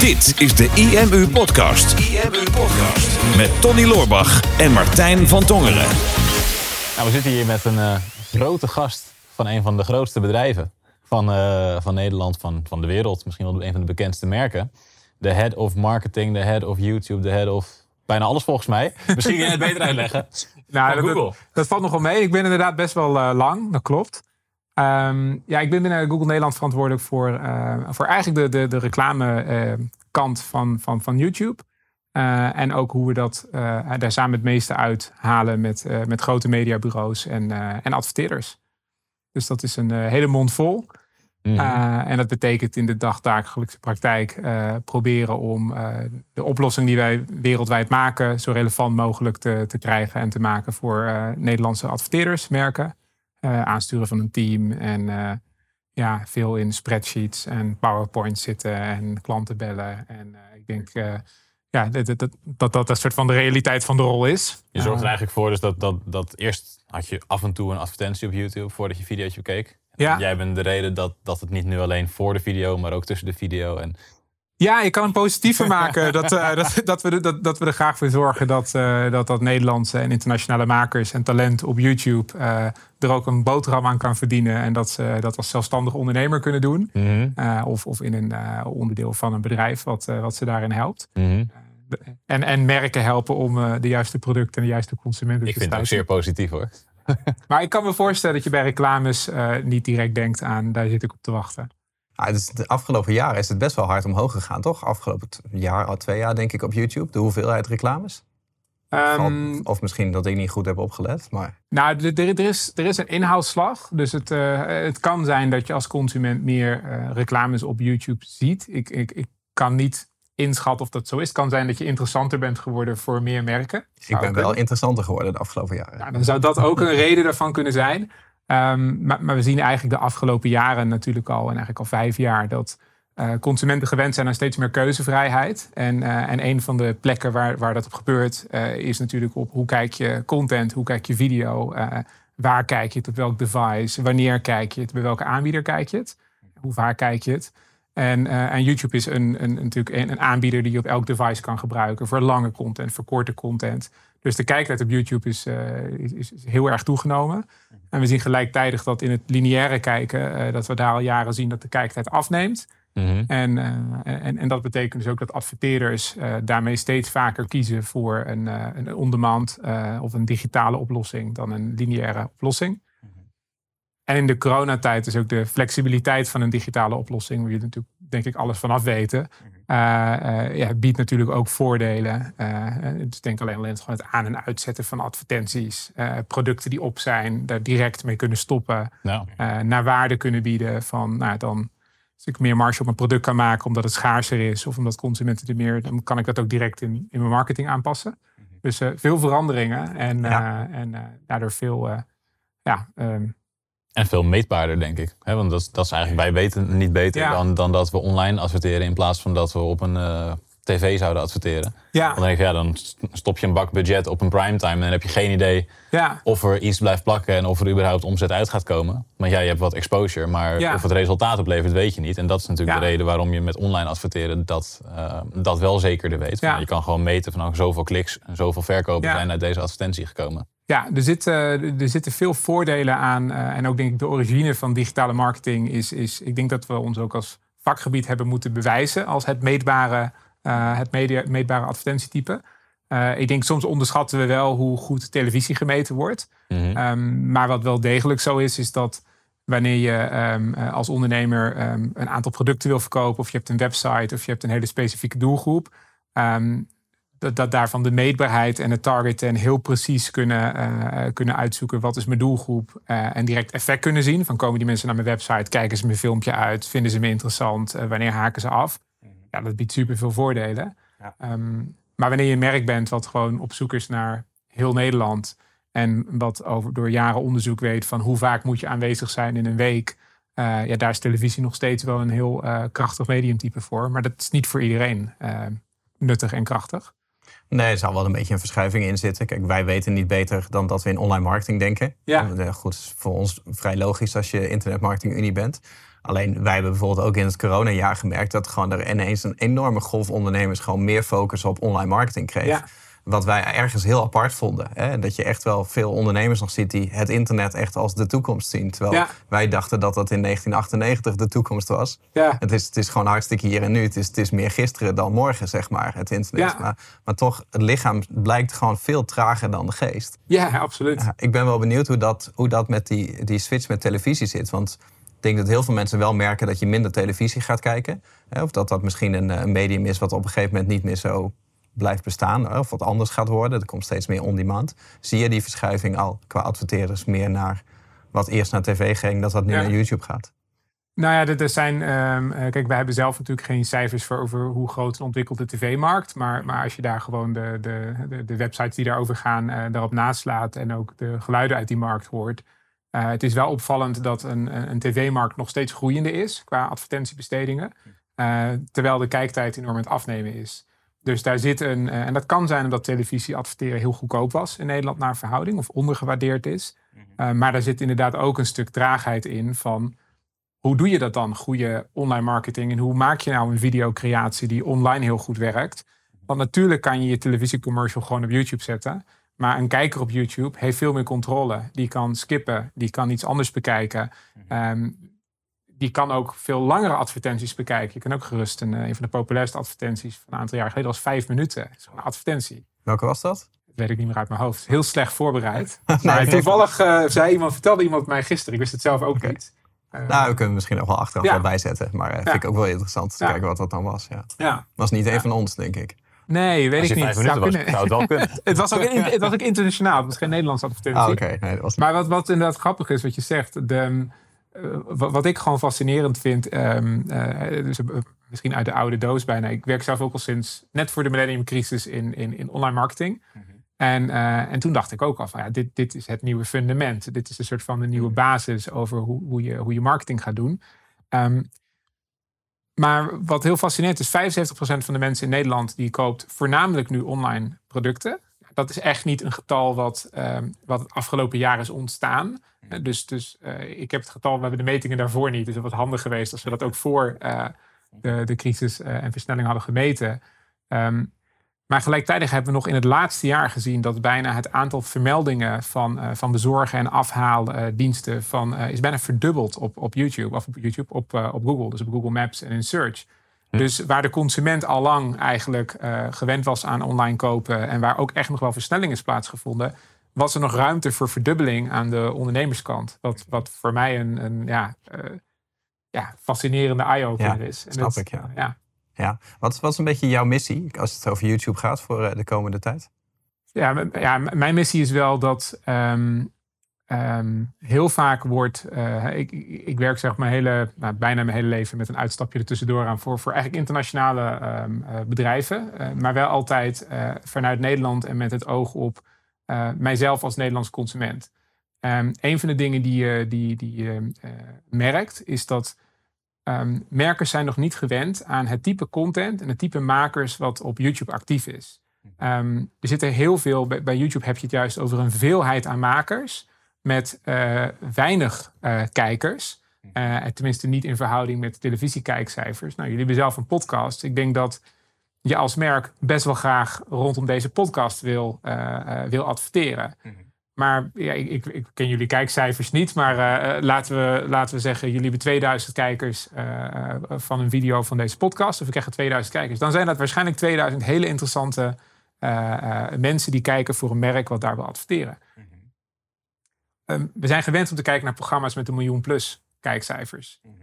Dit is de IMU Podcast. IMU Podcast. Met Tony Loorbach en Martijn van Tongeren. Nou, we zitten hier met een uh, grote gast van een van de grootste bedrijven van, uh, van Nederland, van, van de wereld. Misschien wel een van de bekendste merken. De head of marketing, de head of YouTube, de head of bijna alles volgens mij. Misschien kun je het beter uitleggen. nou, dat, dat, dat, valt nogal mee. Ik ben inderdaad best wel uh, lang, dat klopt. Um, ja, ik ben binnen Google Nederland verantwoordelijk voor, uh, voor eigenlijk de, de, de reclame uh, kant van, van, van YouTube. Uh, en ook hoe we dat daar samen het meeste uithalen met, met grote mediabureaus en, en adverteerders. Dus dat is een hele mond vol. Mm -hmm. en dat betekent in de dagdagelijkse praktijk proberen om de oplossing die wij wereldwijd maken zo relevant mogelijk te, te krijgen en te maken voor Nederlandse adverteerders, merken. Uh, aansturen van een team en uh, ja, veel in spreadsheets en PowerPoint zitten en klanten bellen. En uh, ik denk ja, dat, dat, dat dat een soort van de realiteit van de rol is. Je zorgt er eigenlijk voor dus dat, dat, dat eerst had je af en toe een advertentie op YouTube voordat je video's bekeek. Ja. Jij bent de reden dat, dat het niet nu alleen voor de video, maar ook tussen de video en ja, je kan hem positiever maken. Dat, uh, dat, dat, we, dat, dat we er graag voor zorgen dat, uh, dat, dat Nederlandse en internationale makers en talent op YouTube uh, er ook een boterham aan kan verdienen. En dat ze dat als zelfstandig ondernemer kunnen doen. Mm -hmm. of, of in een onderdeel van een bedrijf wat, wat ze daarin helpt. Mm -hmm. en, en merken helpen om de juiste producten en de juiste consumenten ik te Ik vind het ook zeer positief hoor. maar ik kan me voorstellen dat je bij reclames niet direct denkt aan daar zit ik op te wachten. Ah, dus de afgelopen jaren is het best wel hard omhoog gegaan, toch? Afgelopen jaar, al twee jaar denk ik op YouTube, de hoeveelheid reclames. Um, of misschien dat ik niet goed heb opgelet. Maar... Nou, er, er, is, er is een inhoudsslag. Dus het, uh, het kan zijn dat je als consument meer uh, reclames op YouTube ziet. Ik, ik, ik kan niet inschatten of dat zo is. Het kan zijn dat je interessanter bent geworden voor meer merken. Ik ben wel interessanter geworden de afgelopen jaren. Nou, dan zou dat ook een reden daarvan kunnen zijn. Um, maar, we zien eigenlijk de afgelopen jaren natuurlijk al, en eigenlijk al vijf jaar, dat uh, consumenten gewend zijn aan steeds meer keuzevrijheid. En, uh, en een van de plekken waar, waar dat op gebeurt, uh, is natuurlijk op hoe kijk je content, hoe kijk je video, waar kijk je het, op welk device, wanneer kijk je het, bij welke aanbieder kijk je het, hoe vaak kijk je het. En, en YouTube is een, een, natuurlijk een, een aanbieder die je op elk device kan gebruiken voor lange content, voor korte content. Dus de kijktijd op YouTube is, is, is heel erg toegenomen. En we zien gelijktijdig dat in het lineaire kijken, uh, dat we daar al jaren zien dat de kijktijd afneemt. Mm-hmm. en, uh, en, en dat betekent dus ook dat adverteerders uh, daarmee steeds vaker kiezen voor een, een on-demand of een digitale oplossing dan een lineaire oplossing. Mm-hmm. En in de coronatijd is ook de flexibiliteit van een digitale oplossing, waar je natuurlijk denk ik alles vanaf weten. Ja, biedt natuurlijk ook voordelen. dus denk alleen, alleen gewoon het aan- en uitzetten van advertenties, producten die op zijn, daar direct mee kunnen stoppen, nou. naar waarde kunnen bieden van, nou dan als ik meer marge op een product kan maken omdat het schaarser is of omdat consumenten er meer, dan kan ik dat ook direct in, in mijn marketing aanpassen. Dus veel veranderingen en, ja. en daardoor veel ja, um, en veel meetbaarder, denk ik. want dat, dat is eigenlijk, wij weten niet beter dan, dan dat we online adverteren in plaats van dat we op een uh, tv zouden adverteren. Ja. Dan denk ik, ja, dan stop je een bak budget op een primetime en dan heb je geen idee ja. of er iets blijft plakken en of er überhaupt omzet uit gaat komen. Want ja, je hebt wat exposure, maar ja. of het resultaat oplevert, weet je niet. En dat is natuurlijk de reden waarom je met online adverteren dat, uh, dat wel zekerder weet. Je kan gewoon meten van nou, zoveel kliks en zoveel verkopen zijn uit deze advertentie gekomen. Ja, er, zit, uh, er zitten veel voordelen aan. Uh, en ook denk ik de origine van digitale marketing is, is... Ik denk dat we ons ook als vakgebied hebben moeten bewijzen... als het meetbare, uh, het media, meetbare advertentietype. ik denk soms onderschatten we wel hoe goed televisie gemeten wordt. Mm-hmm. Um, maar wat wel degelijk zo is, is dat wanneer je um, als ondernemer um, een aantal producten wil verkopen... of je hebt een website of je hebt een hele specifieke doelgroep dat, dat daarvan de meetbaarheid en het targeten en heel precies kunnen, uh, kunnen uitzoeken wat is mijn doelgroep uh, en direct effect kunnen zien. Van komen die mensen naar mijn website, kijken ze mijn filmpje uit, vinden ze me interessant, uh, wanneer haken ze af. Ja, dat biedt super veel voordelen. Ja. Um, maar wanneer je een merk bent wat gewoon op zoek is naar heel Nederland en wat over, door jaren onderzoek weet van hoe vaak moet je aanwezig zijn in een week. ja, daar is televisie nog steeds wel een heel krachtig mediumtype voor. Maar dat is niet voor iedereen nuttig en krachtig. Nee, er zal wel een beetje een verschuiving in zitten. Kijk, wij weten niet beter dan dat we in online marketing denken. Ja. Goed, is voor ons vrij logisch als je internetmarketing unie bent. Alleen wij hebben bijvoorbeeld ook in het coronajaar gemerkt dat gewoon er ineens een enorme golf ondernemers gewoon meer focus op online marketing kreeg. Ja wat wij ergens heel apart vonden. Hè? Dat je echt wel veel ondernemers nog ziet die het internet echt als de toekomst zien. Terwijl wij dachten dat dat in 1998 de toekomst was. Ja. Het, is, het is gewoon hartstikke hier en nu. Het is, het is meer gisteren dan morgen, zeg maar, het internet. Maar, maar toch, het lichaam blijkt gewoon veel trager dan de geest. Ja, absoluut. ik ben wel benieuwd hoe dat, hoe dat met die, die switch met televisie zit. Want ik denk dat heel veel mensen wel merken dat je minder televisie gaat kijken. Of dat dat misschien een, een medium is wat op een gegeven moment niet meer zo blijft bestaan of wat anders gaat worden. Er komt steeds meer on-demand. Zie je die verschuiving al qua adverteerders meer naar wat eerst naar tv ging, dat dat nu naar YouTube gaat? Nou ja, er zijn. Um, kijk, wij hebben zelf natuurlijk geen cijfers voor over hoe groot en ontwikkeld de tv-markt. Maar, maar als je daar gewoon de, de, de, de websites die daarover gaan, uh, daarop naslaat en ook de geluiden uit die markt hoort. Uh, het is wel opvallend dat een, een tv-markt nog steeds groeiende is qua advertentiebestedingen. Uh, terwijl de kijktijd enorm aan het afnemen is. Dus daar zit een, eh, en dat kan zijn omdat televisie adverteren heel goedkoop was in Nederland naar verhouding of ondergewaardeerd is. Mhm. Eh, maar daar zit inderdaad ook een stuk traagheid in van hoe doe je dat dan, goede online marketing? En hoe maak je nou een videocreatie die online heel goed werkt? Want natuurlijk kan je je televisiecommercial gewoon op YouTube zetten. Maar een kijker op YouTube heeft veel meer controle. Die kan skippen, die kan iets anders bekijken. Um, die kan ook veel langere advertenties bekijken. Je kan ook gerust een, eh, een van de populairste advertenties van een aantal jaar geleden was vijf minuten. Zo'n advertentie. Welke was dat? Dat weet ik niet meer uit mijn hoofd. Heel slecht voorbereid. maar toevallig uh, zei iemand, vertelde iemand mij gisteren. Ik wist het zelf ook niet. Uh, nou, we kunnen misschien nog wel achteraf ja. bijzetten. Maar uh, vind ik ook wel interessant te kijken wat dat dan was. Ja. ja. Was niet een van ons, denk ik. Nee, weet ik niet. Zou, was, zou, het wel kunnen. het, was ook, het was ook internationaal. Het was geen Nederlandse advertentie. Ah, oké. Nee, was maar wat, wat inderdaad grappig is, wat je zegt. De, eh, wat ik gewoon fascinerend vind, um, dus, misschien uit de oude doos bijna. Ik werk zelf ook al sinds net voor de millenniumcrisis in, in, in online marketing. Mhm. En, en toen dacht ik ook al van ja, dit, dit is het nieuwe fundament. Dit is een soort van de nieuwe mhm. basis over hoe, hoe, je, hoe je marketing gaat doen. Um, maar wat heel fascinerend is, 75% van de mensen in Nederland die koopt voornamelijk nu online producten. Dat is echt niet een getal wat, um, wat het afgelopen jaar is ontstaan. Eh, dus dus uh, ik heb het getal, we hebben de metingen daarvoor niet. Dus het was handig geweest als we dat ook voor uh, de, de crisis en versnelling hadden gemeten. Um, maar gelijktijdig hebben we nog in het laatste jaar gezien dat bijna het aantal vermeldingen van, van bezorgen en afhaaldiensten van, is bijna verdubbeld op, op YouTube, of op YouTube, op, op Google, dus op Google Maps en in Search. Dus waar de consument al lang eigenlijk gewend was aan online kopen en waar ook echt nog wel versnelling is plaatsgevonden, was er nog ruimte voor verdubbeling aan de ondernemerskant. Wat, wat voor mij een, een ja, uh, ja, fascinerende eye-opener is. En snap ik, ja. ja. ja. Wat, wat is een beetje jouw missie als het over YouTube gaat voor uh, de komende tijd? Ja, ja, mijn missie is wel dat um, um, heel vaak wordt. Uh, ik, ik werk zeg maar hele, nou, bijna mijn hele leven met een uitstapje er tussendoor aan voor, voor eigenlijk internationale um, bedrijven. maar wel altijd vanuit Nederland en met het oog op mijzelf als Nederlands consument. Um, een van de dingen die je die, die, merkt, is dat merkers zijn nog niet gewend aan het type content en het type makers wat op YouTube actief is. Um, er zitten heel veel, bij, bij, YouTube heb je het juist over een veelheid aan makers met uh, weinig kijkers. tenminste niet in verhouding met televisiekijkcijfers. Nou, jullie hebben zelf een podcast. Ik denk dat je als merk best wel graag rondom deze podcast wil, wil adverteren. Mhm. Maar ja, ik, ik, ik, ken jullie kijkcijfers niet, maar laten, we, laten we zeggen, jullie hebben 2000 kijkers van een video van deze podcast, of we krijgen 2000 kijkers. Dan zijn dat waarschijnlijk 2000 hele interessante mensen die kijken voor een merk wat daar wil adverteren. Mhm. Ehm, we zijn gewend om te kijken naar programma's met een miljoen plus kijkcijfers. Mhm.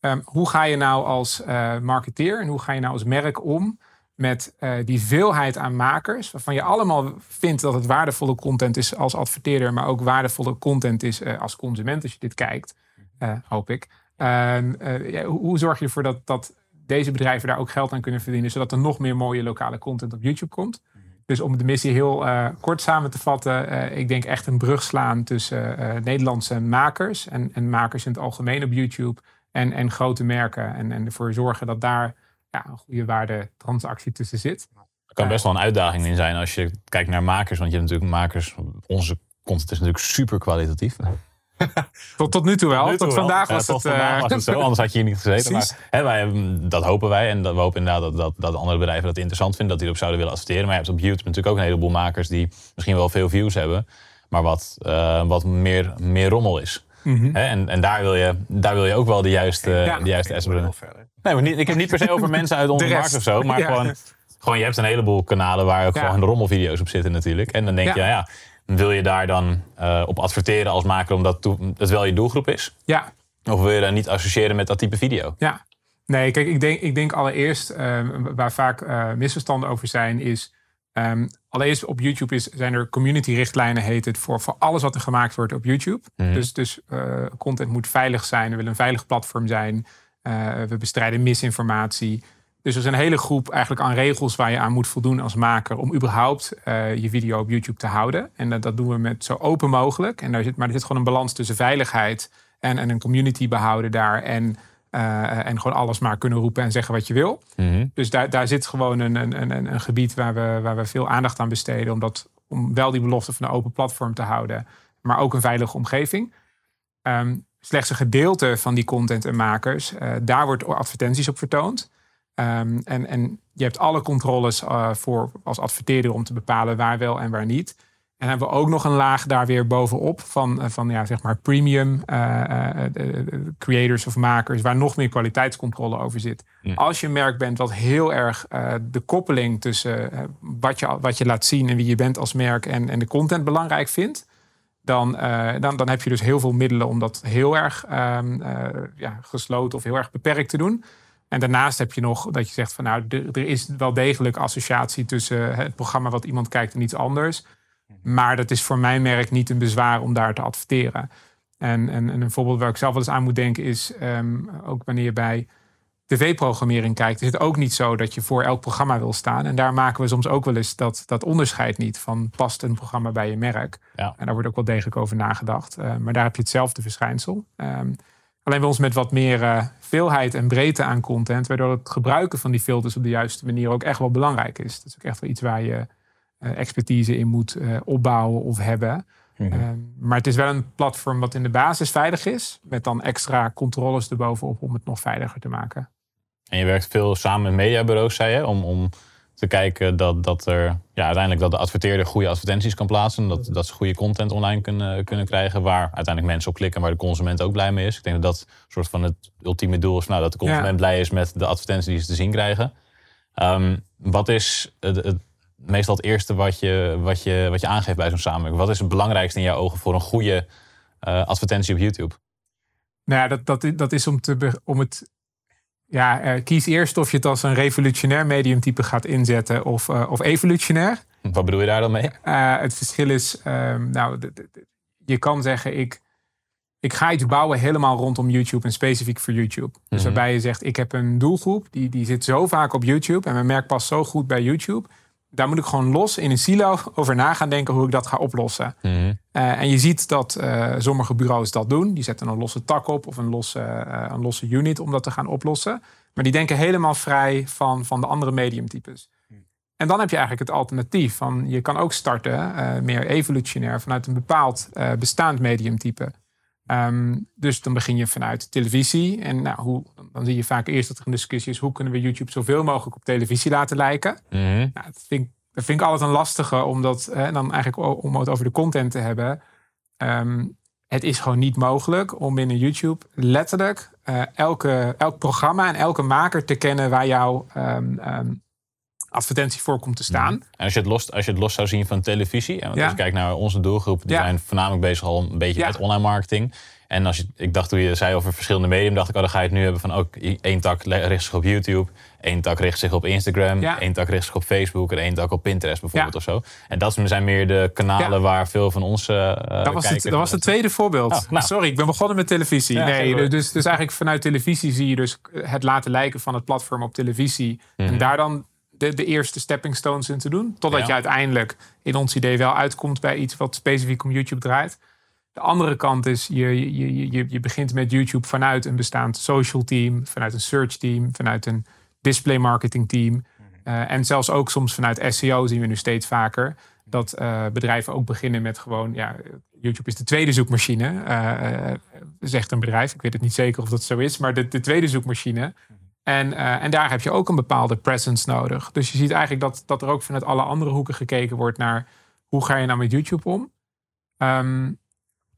Ehm, hoe ga je nou als marketeer en hoe ga je nou als merk om met uh, die veelheid aan makers, waarvan je allemaal vindt dat het waardevolle content is als adverteerder, maar ook waardevolle content is uh, als consument als je dit kijkt, uh, hoop ik. Ehm, ja, hoe zorg je ervoor dat, dat deze bedrijven daar ook geld aan kunnen verdienen, zodat er nog meer mooie lokale content op YouTube komt? Dus om de missie heel kort samen te vatten, ik denk echt een brug slaan tussen Nederlandse makers en, en makers in het algemeen op YouTube en, en grote merken en, en ervoor zorgen dat daar ja, een goede waardetransactie tussen zit. Er kan best wel een uitdaging in zijn als je kijkt naar makers. Want je hebt natuurlijk makers. Onze content is natuurlijk super kwalitatief. tot, tot nu toe wel. tot, vandaag was het, vandaag was het zo. Anders had je hier niet gezeten. maar, hè, wij, dat hopen wij. En dat, we hopen inderdaad dat, dat, dat andere bedrijven dat interessant vinden. Dat die erop zouden willen adverteren. Maar je hebt op YouTube natuurlijk ook een heleboel makers die misschien wel veel views hebben. Maar wat, wat meer, meer rommel is. Mhm. en, en daar, wil je, daar wil je ook wel de juiste, ja, de juiste brengen. Nee, maar niet, ik heb niet per se over mensen uit onze markt of zo. Maar gewoon, gewoon, je hebt een heleboel kanalen waar ook gewoon rommelvideo's op zitten natuurlijk. En dan denk je, ja, wil je daar dan uh, op adverteren als maker omdat het wel je doelgroep is? Ja. Of wil je daar niet associëren met dat type video? Ja. Nee, kijk, ik denk, ik denk allereerst, uh, waar vaak uh, misverstanden over zijn, is Um, allereerst op YouTube is, zijn er community-richtlijnen, heet het, voor, voor alles wat er gemaakt wordt op YouTube. Mhm. Dus, dus uh, content moet veilig zijn, we willen een veilig platform zijn. Uh, we bestrijden misinformatie. Dus er is een hele groep eigenlijk aan regels waar je aan moet voldoen als maker om überhaupt uh, je video op YouTube te houden. En dat, dat doen we met zo open mogelijk. En daar zit, maar er zit gewoon een balans tussen veiligheid en, en een community behouden daar. En uh, en gewoon alles maar kunnen roepen en zeggen wat je wil. Mhm. Dus daar, daar zit gewoon een, een, een, een gebied waar we, waar we veel aandacht aan besteden. Om, dat, om wel die belofte van een open platform te houden. Maar ook een veilige omgeving. Um, slechts een gedeelte van die content en makers, uh, daar wordt advertenties op vertoond. Um, en, en je hebt alle controles uh, voor als adverteerder om te bepalen waar wel en waar niet. En hebben we ook nog een laag daar weer bovenop van, eh, van ja, zeg maar premium uh, creators of makers, waar nog meer kwaliteitscontrole over zit. Als je een merk bent wat heel erg de koppeling tussen wat, je, wat je laat zien en wie je bent als merk en, en de content belangrijk vindt, dan, dan, dan heb je dus heel veel middelen om dat heel erg um, ja, gesloten of heel erg beperkt te doen. En daarnaast heb je nog dat je zegt van nou, er is wel degelijk associatie tussen het programma wat iemand kijkt en iets anders. Maar dat is voor mijn merk niet een bezwaar om daar te adverteren. En, en, en een voorbeeld waar ik zelf wel eens aan moet denken is ehm, ook wanneer je bij tv-programmering kijkt, is het ook niet zo dat je voor elk programma wil staan. En daar maken we soms ook wel eens dat, dat onderscheid niet van past een programma bij je merk. Ja. En daar wordt ook wel degelijk over nagedacht. Uh, maar daar heb je hetzelfde verschijnsel. Um, alleen bij ons met wat meer uh, veelheid en breedte aan content, waardoor het gebruiken van die filters op de juiste manier ook echt wel belangrijk is. Dat is ook echt wel iets waar je eh, expertise in moet eh, opbouwen of hebben. Mhm. Ehm, maar het is wel een platform wat in de basis veilig is, met dan extra controles erbovenop om het nog veiliger te maken. En je werkt veel samen met mediabureaus, zei je, om, om te kijken dat, dat er ja, uiteindelijk dat de adverteerder goede advertenties kan plaatsen. Dat, dat ze goede content online kunnen, kunnen krijgen. Waar uiteindelijk mensen op klikken, waar de consument ook blij mee is. Ik denk dat dat soort van het ultieme doel is. Nou, dat de consument blij is met de advertenties die ze te zien krijgen. Um, wat is het, het, meestal het eerste wat je, wat je, wat je aangeeft bij zo'n samenwerking? Wat is het belangrijkste in jouw ogen voor een goede uh, advertentie op YouTube? Nou ja, dat, dat, dat is om, te, om het. Ja, uh, kies eerst of je het als een revolutionair mediumtype gaat inzetten of, uh, of evolutionair. Wat bedoel je daar dan mee? het verschil is, ehm, nou, je kan zeggen, ik, ik ga iets bouwen helemaal rondom YouTube en specifiek voor YouTube. Dus mhm. waarbij je zegt, ik heb een doelgroep, die, die zit zo vaak op YouTube en mijn merk past zo goed bij YouTube daar moet ik gewoon los in een silo over na gaan denken hoe ik dat ga oplossen. Mhm. Eh, en je ziet dat uh, sommige bureaus dat doen. Die zetten een losse tak op of een losse, uh, een losse unit om dat te gaan oplossen. Maar die denken helemaal vrij van, van de andere mediumtypes. En dan heb je eigenlijk het alternatief van je kan ook starten, meer evolutionair, vanuit een bepaald bestaand mediumtype. Ehm, dus dan begin je vanuit televisie. En nou, hoe, dan zie je vaak eerst dat er een discussie is: hoe kunnen we YouTube zoveel mogelijk op televisie laten lijken? Mm nou, dat, vind dat vind ik altijd een lastige, omdat en dan eigenlijk om het over de content te hebben. Ehm, het is gewoon niet mogelijk om binnen YouTube letterlijk uh, elke, elk programma en elke maker te kennen waar jouw um, advertentie voor komt te staan. En als je het los, als je het los zou zien van televisie, en als je kijkt naar onze doelgroep, die zijn voornamelijk bezig al een beetje met online marketing. En als je, ik dacht toen je zei over verschillende medium, dacht ik, oh, dan ga je het nu hebben van ook één tak richt zich op YouTube, één tak richt zich op Instagram, één tak richt zich op Facebook en één tak op Pinterest bijvoorbeeld of zo. En dat zijn meer de kanalen waar veel van onze uh, dat was, het, dat was het tweede voorbeeld. Oh, nou. Sorry, ik ben begonnen met televisie. nee, dus, dus eigenlijk vanuit televisie zie je dus het laten lijken van het platform op televisie. En mhm. daar dan de, de eerste stepping stones in te doen. Totdat je uiteindelijk in ons idee wel uitkomt bij iets wat specifiek om YouTube draait. De andere kant is, je, je, je, je begint met YouTube vanuit een bestaand social team, vanuit een search team, vanuit een display marketing team. Uh, en zelfs ook soms vanuit SEO zien we nu steeds vaker. dat bedrijven ook beginnen met gewoon, ja, YouTube is de tweede zoekmachine, zegt een bedrijf. Ik weet het niet zeker of dat zo is, maar de, de tweede zoekmachine. En, en daar heb je ook een bepaalde presence nodig. Dus je ziet eigenlijk dat, dat er ook vanuit alle andere hoeken gekeken wordt naar hoe ga je nou met YouTube om. Um,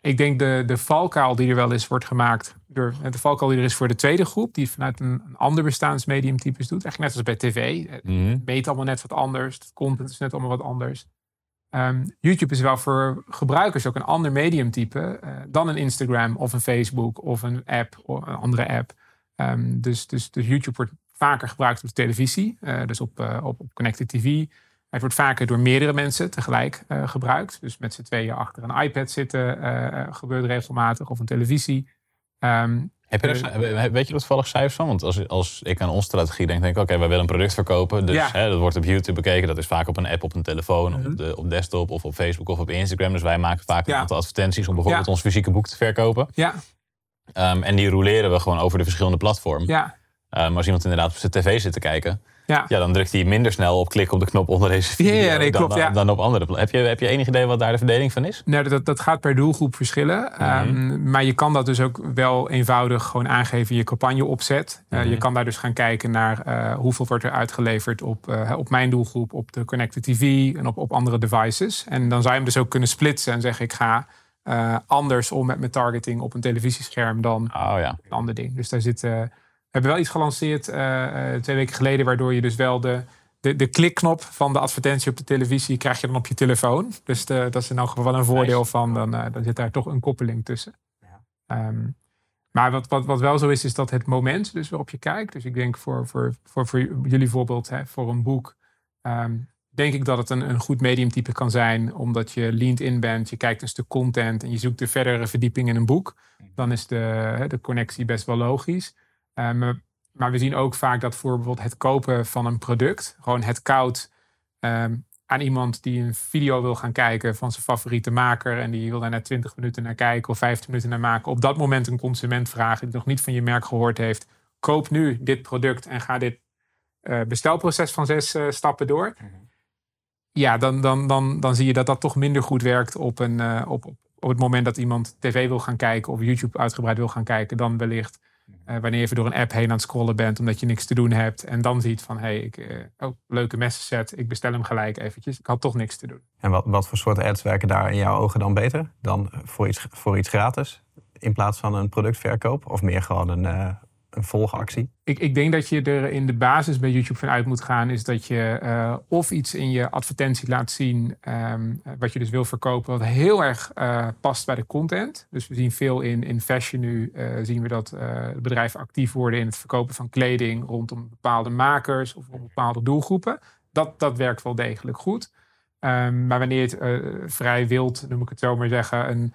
ik denk de, de valkuil die er wel eens wordt gemaakt. Door, de valkuil die er is voor de tweede groep, die vanuit een, een ander bestaansmediumtypes doet. Eigenlijk net als bij tv. Het mm meet allemaal net wat anders. Het content is net allemaal wat anders. Um, YouTube is wel voor gebruikers ook een ander mediumtype uh, dan een Instagram of een Facebook of een app of een andere app. Um, dus, dus, dus YouTube wordt vaker gebruikt op de televisie, uh, dus op, uh, op, op Connected TV. Het wordt vaker door meerdere mensen tegelijk uh, gebruikt. Dus met z'n tweeën achter een iPad zitten gebeurt regelmatig of een televisie. Um, heb je er, weet je er toevallig cijfers van? Want als, als ik aan onze strategie denk, denk ik, oké, okay, wij willen een product verkopen. Dus hè, dat wordt op YouTube bekeken. Dat is vaak op een app, op een telefoon, mm -hmm. op, de, op desktop of op Facebook of op Instagram. Dus wij maken vaak een aantal advertenties om bijvoorbeeld ons fysieke boek te verkopen. Ja. Um, en die roleren we gewoon over de verschillende platformen. Ja. Um, als iemand inderdaad op zijn tv zit te kijken, ja. ja, dan drukt hij minder snel op klik op de knop onder deze video ja, nee, dan, klopt, dan, op andere. Heb je, heb je enig idee wat daar de verdeling van is? Nee, dat, dat gaat per doelgroep verschillen. Mhm. Ehm, maar je kan dat dus ook wel eenvoudig gewoon aangeven in je campagne opzet. Uh, Je kan daar dus gaan kijken naar uh, hoeveel wordt er uitgeleverd op, uh, op mijn doelgroep, op de Connected TV en op, op andere devices. En dan zou je hem dus ook kunnen splitsen en zeggen ik ga anders om met mijn targeting op een televisiescherm dan oh, ja. een ander ding. Dus daar zit hebben wel iets gelanceerd uh, twee weken geleden, waardoor je dus wel de, de, de klikknop van de advertentie op de televisie krijg je dan op je telefoon. Dus de, dat is in elk geval wel een voordeel van, dan, dan zit daar toch een koppeling tussen. Ja. Um, maar wat, wat, wat wel zo is, is dat het moment dus waarop je kijkt. Dus ik denk voor, voor, voor, voor jullie voorbeeld, hè, voor een boek, um, denk ik dat het een, een goed mediumtype kan zijn, omdat je leaned in bent, je kijkt een stuk content en je zoekt de verdere verdieping in een boek. Mhm. Dan is de, de connectie best wel logisch. Uh, maar we zien ook vaak dat voor bijvoorbeeld het kopen van een product, gewoon het koud um, aan iemand die een video wil gaan kijken van zijn favoriete maker en die wil daar net 20 minuten naar kijken of 15 minuten naar maken, op dat moment een consument vragen die nog niet van je merk gehoord heeft, koop nu dit product en ga dit uh, bestelproces van zes uh, stappen door. Mhm. Ja, dan, dan, dan, dan zie je dat dat toch minder goed werkt op, een, uh, op, op, het moment dat iemand tv wil gaan kijken of YouTube uitgebreid wil gaan kijken, dan wellicht uh, wanneer je even door een app heen aan het scrollen bent omdat je niks te doen hebt. En dan ziet van, hé, hey, ik, uh, oh, leuke messenset, ik bestel hem gelijk eventjes. Ik had toch niks te doen. En wat, wat voor soort ads werken daar in jouw ogen dan beter? Dan voor iets, voor iets gratis in plaats van een productverkoop? Of meer gewoon een, een volgactie? Ik, ik denk dat je er in de basis bij YouTube van uit moet gaan, is dat je uh, of iets in je advertentie laat zien, um, wat je dus wil verkopen, wat heel erg uh, past bij de content. Dus we zien veel in, in fashion nu, uh, zien we dat bedrijven actief worden in het verkopen van kleding rondom bepaalde makers of bepaalde doelgroepen. Dat, dat werkt wel degelijk goed. Um, maar wanneer het vrij wild, noem ik het zo maar zeggen, een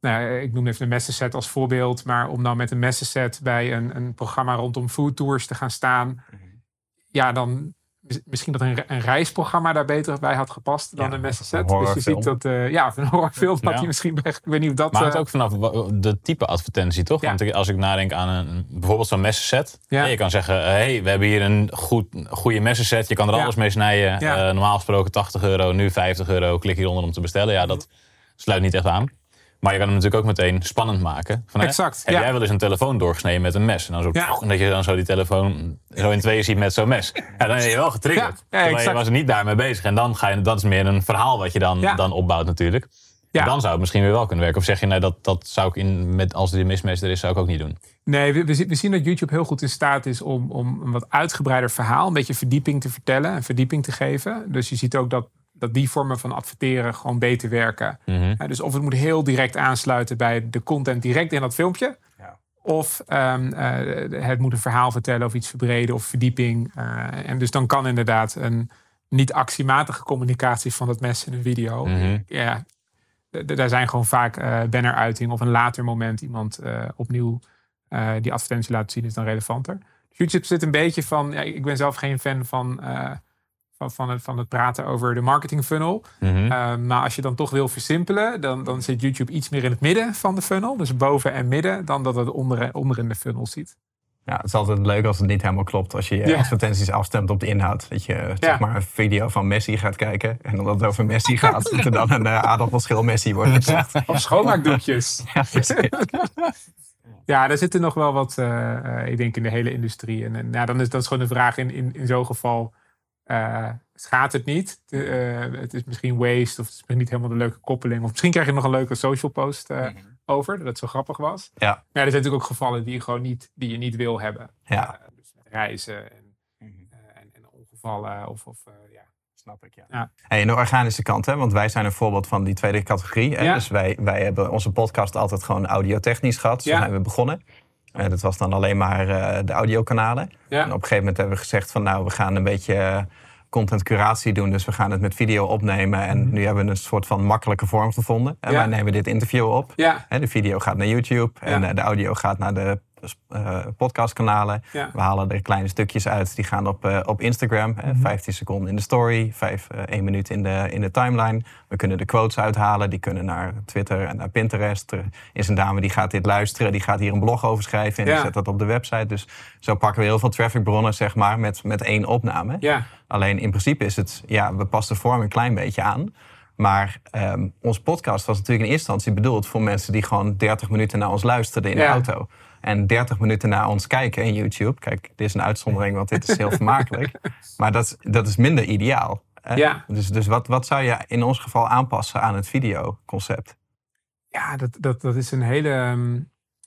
nou, ik noem even een messenset als voorbeeld, maar om dan met een messenset bij een, een programma rondom food tours te gaan staan, mhm. ja, dan misschien dat een, een, reisprogramma daar beter bij had gepast dan een messenset. Dus je ziet dat, uh, ja, een horrorfilm had hij misschien, ik weet niet of dat... Maar het uh, ook vanaf de type advertentie, toch? Want als ik nadenk aan een, bijvoorbeeld zo'n messenset, ja. je kan zeggen, hey, we hebben hier een goed, goede messenset, je kan er alles mee snijden. Uh, normaal gesproken 80 euro, nu 50 euro, klik hieronder om te bestellen. Ja, dat sluit niet echt aan. Maar je kan hem natuurlijk ook meteen spannend maken. Van, exact. Heb jij wel eens een telefoon doorgesneden met een mes? En, dan zo, en dat je dan zo die telefoon zo in tweeën ziet met zo'n mes. Ja, dan ben je wel getriggerd. Ja, ja, je was er niet daarmee bezig. En dan ga je, dat is meer een verhaal wat je dan, dan opbouwt natuurlijk. Ja. Dan zou het misschien weer wel kunnen werken. Of zeg je, nee, dat, dat zou ik in, met, als die mismes er is, zou ik ook niet doen. Nee, we, we, zien dat YouTube heel goed in staat is om, om een wat uitgebreider verhaal, een beetje verdieping te vertellen en verdieping te geven. Dus je ziet ook dat dat die vormen van adverteren gewoon beter werken. Mhm. dus of het moet heel direct aansluiten bij de content direct in dat filmpje. Ja. Of um, uh, het moet een verhaal vertellen of iets verbreden of verdieping. Uh, en dus dan kan inderdaad een niet actiematige communicatie van dat mes in een video. Mm Ja, daar zijn gewoon vaak uh, banneruiting of een later moment iemand opnieuw die advertentie laten zien is dan relevanter. YouTube zit een beetje van, ja, ik ben zelf geen fan van van, van, het, van het praten over de marketing funnel. Mhm. Ehm, maar als je dan toch wil versimpelen, dan, dan zit YouTube iets meer in het midden van de funnel. Dus boven en midden, dan dat het onder, onder in de funnel zit. Ja, het is altijd leuk als het niet helemaal klopt. Als je je advertenties afstemt op de inhoud. Dat je zeg maar een video van Messi gaat kijken. En omdat het over Messi gaat, dat er dan een uh, aardappelschil Messi wordt gezegd. Of schoonmaakdoekjes. ja, ja, daar zitten nog wel wat, uh, ik denk, in de hele industrie. En, en ja, dan is dat gewoon een vraag in, in, in zo'n geval. Gaat het niet? het is misschien waste of het is niet helemaal de leuke koppeling. Of misschien krijg je nog een leuke social post. Mhm over, dat het zo grappig was. Ja. Maar er zijn natuurlijk ook gevallen die je gewoon niet, die je niet wil hebben. Ja. Uh, dus reizen en, mm en, en, ongevallen of, of uh, ja. Snap ik, ja. ja. Hey, en de organische kant, hè? want wij zijn een voorbeeld van die tweede categorie. Hè? Ja. Dus wij, wij hebben onze podcast altijd gewoon audiotechnisch gehad. Zo ja. zijn we begonnen. Uh, dat was dan alleen maar de audiokanalen. Ja. En op een gegeven moment hebben we gezegd van nou, we gaan een beetje content curatie doen. Dus we gaan het met video opnemen. En mhm. nu hebben we een soort van makkelijke vorm gevonden. En wij nemen dit interview op. Ja. De video gaat naar YouTube. En eh, de audio gaat naar de uh, podcastkanalen. We halen er kleine stukjes uit. Die gaan op, uh, op Instagram. Mm 15 seconden in de story. 5, uh, 1 minuut in de, in de timeline. We kunnen de quotes uithalen. Die kunnen naar Twitter en naar Pinterest. Er is een dame die gaat dit luisteren. Die gaat hier een blog over schrijven. En die zet dat op de website. Dus zo pakken we heel veel trafficbronnen zeg maar, met, met één opname. Ja. Alleen in principe is het... Ja, we passen de vorm een klein beetje aan. Maar um, onze podcast was natuurlijk in eerste instantie bedoeld voor mensen die gewoon 30 minuten naar ons luisterden in de auto en 30 minuten naar ons kijken in YouTube. Kijk, dit is een uitzondering, want dit is heel vermakelijk. Maar dat, dat is minder ideaal. Ja. Dus, dus wat, wat zou je in ons geval aanpassen aan het videoconcept? Ja, dat, dat, dat is een hele.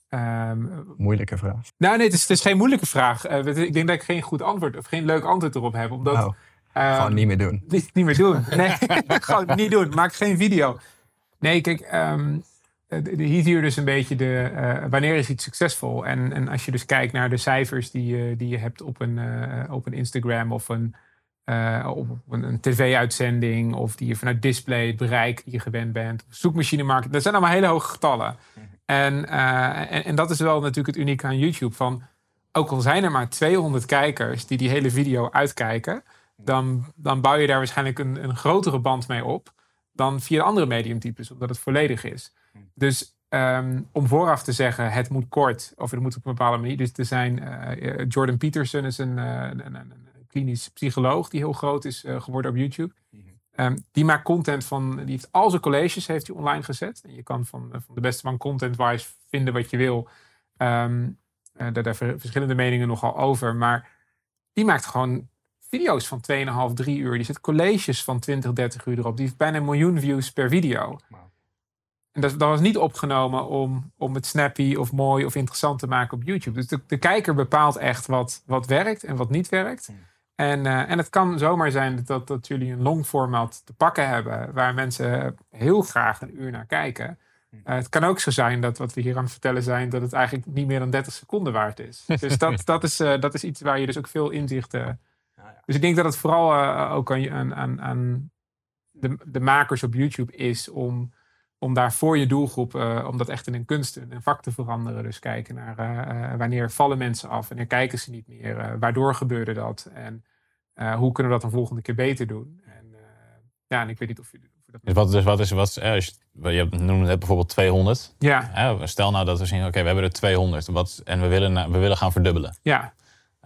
Um, moeilijke vraag. Nou, nee, het is, het is geen moeilijke vraag. Uh, ik denk dat ik geen goed antwoord of geen leuk antwoord erop heb. Omdat, oh, gewoon niet meer doen. Niet, niet meer doen. Nee, gewoon niet doen. Maak geen video. Nee, kijk, um, hier je dus een beetje de, uh, wanneer is iets succesvol. En, en als je dus kijkt naar de cijfers die, je die je hebt op een, uh, op een Instagram of een, op een, tv-uitzending. Of die je vanuit display, het bereik die je gewend bent. Zoekmachine market. Dat zijn allemaal hele hoge getallen. En, en, en, dat is wel natuurlijk het unieke aan YouTube. Van, ook al zijn er maar 200 kijkers die die hele video uitkijken. Dan, dan bouw je daar waarschijnlijk een, een grotere band mee op dan via andere mediumtypes, omdat het volledig is. Dus ehm, om vooraf te zeggen, het moet kort of het moet op een bepaalde manier. Dus er zijn, uh, Jordan Peterson is een, uh, een, een, klinisch psycholoog die heel groot is geworden op YouTube. Um, die maakt content van, die heeft al zijn colleges heeft hij online gezet. En je kan van, van de beste van content-wise vinden wat je wil. Um, daar, daar verschillende meningen nogal over. Maar die maakt gewoon video's van 2,5, 3 uur. Die zet colleges van 20, 30 uur erop. Die heeft bijna een miljoen views per video. Dat, dat, was niet opgenomen om, om het snappy of mooi of interessant te maken op YouTube. Dus de, de kijker bepaalt echt wat, wat werkt en wat niet werkt. Hmm. En, uh, en het kan zomaar zijn dat, dat jullie een long format te pakken hebben, waar mensen heel graag een uur naar kijken. Hmm. Uh, het kan ook zo zijn dat wat we hier aan het vertellen zijn, dat het eigenlijk niet meer dan 30 seconden waard is. Dus dat, dat, is, uh, dat is iets waar je dus ook veel inzicht. Uh, dus ik denk dat het vooral ook aan, aan, aan de, de makers op YouTube is om om daar voor je doelgroep, uh, om dat echt in een kunst, in een vak te veranderen. Dus kijken naar uh, wanneer vallen mensen af, wanneer kijken ze niet meer, waardoor gebeurde dat en hoe kunnen we dat een volgende keer beter doen. En, ja, en ik weet niet of je, of dat. Dus wat, dus wat is, wat, is, je noemde net bijvoorbeeld 200. Ja. stel nou dat we zien, oké, we hebben er 200 wat, en we willen, we willen gaan verdubbelen. Ja.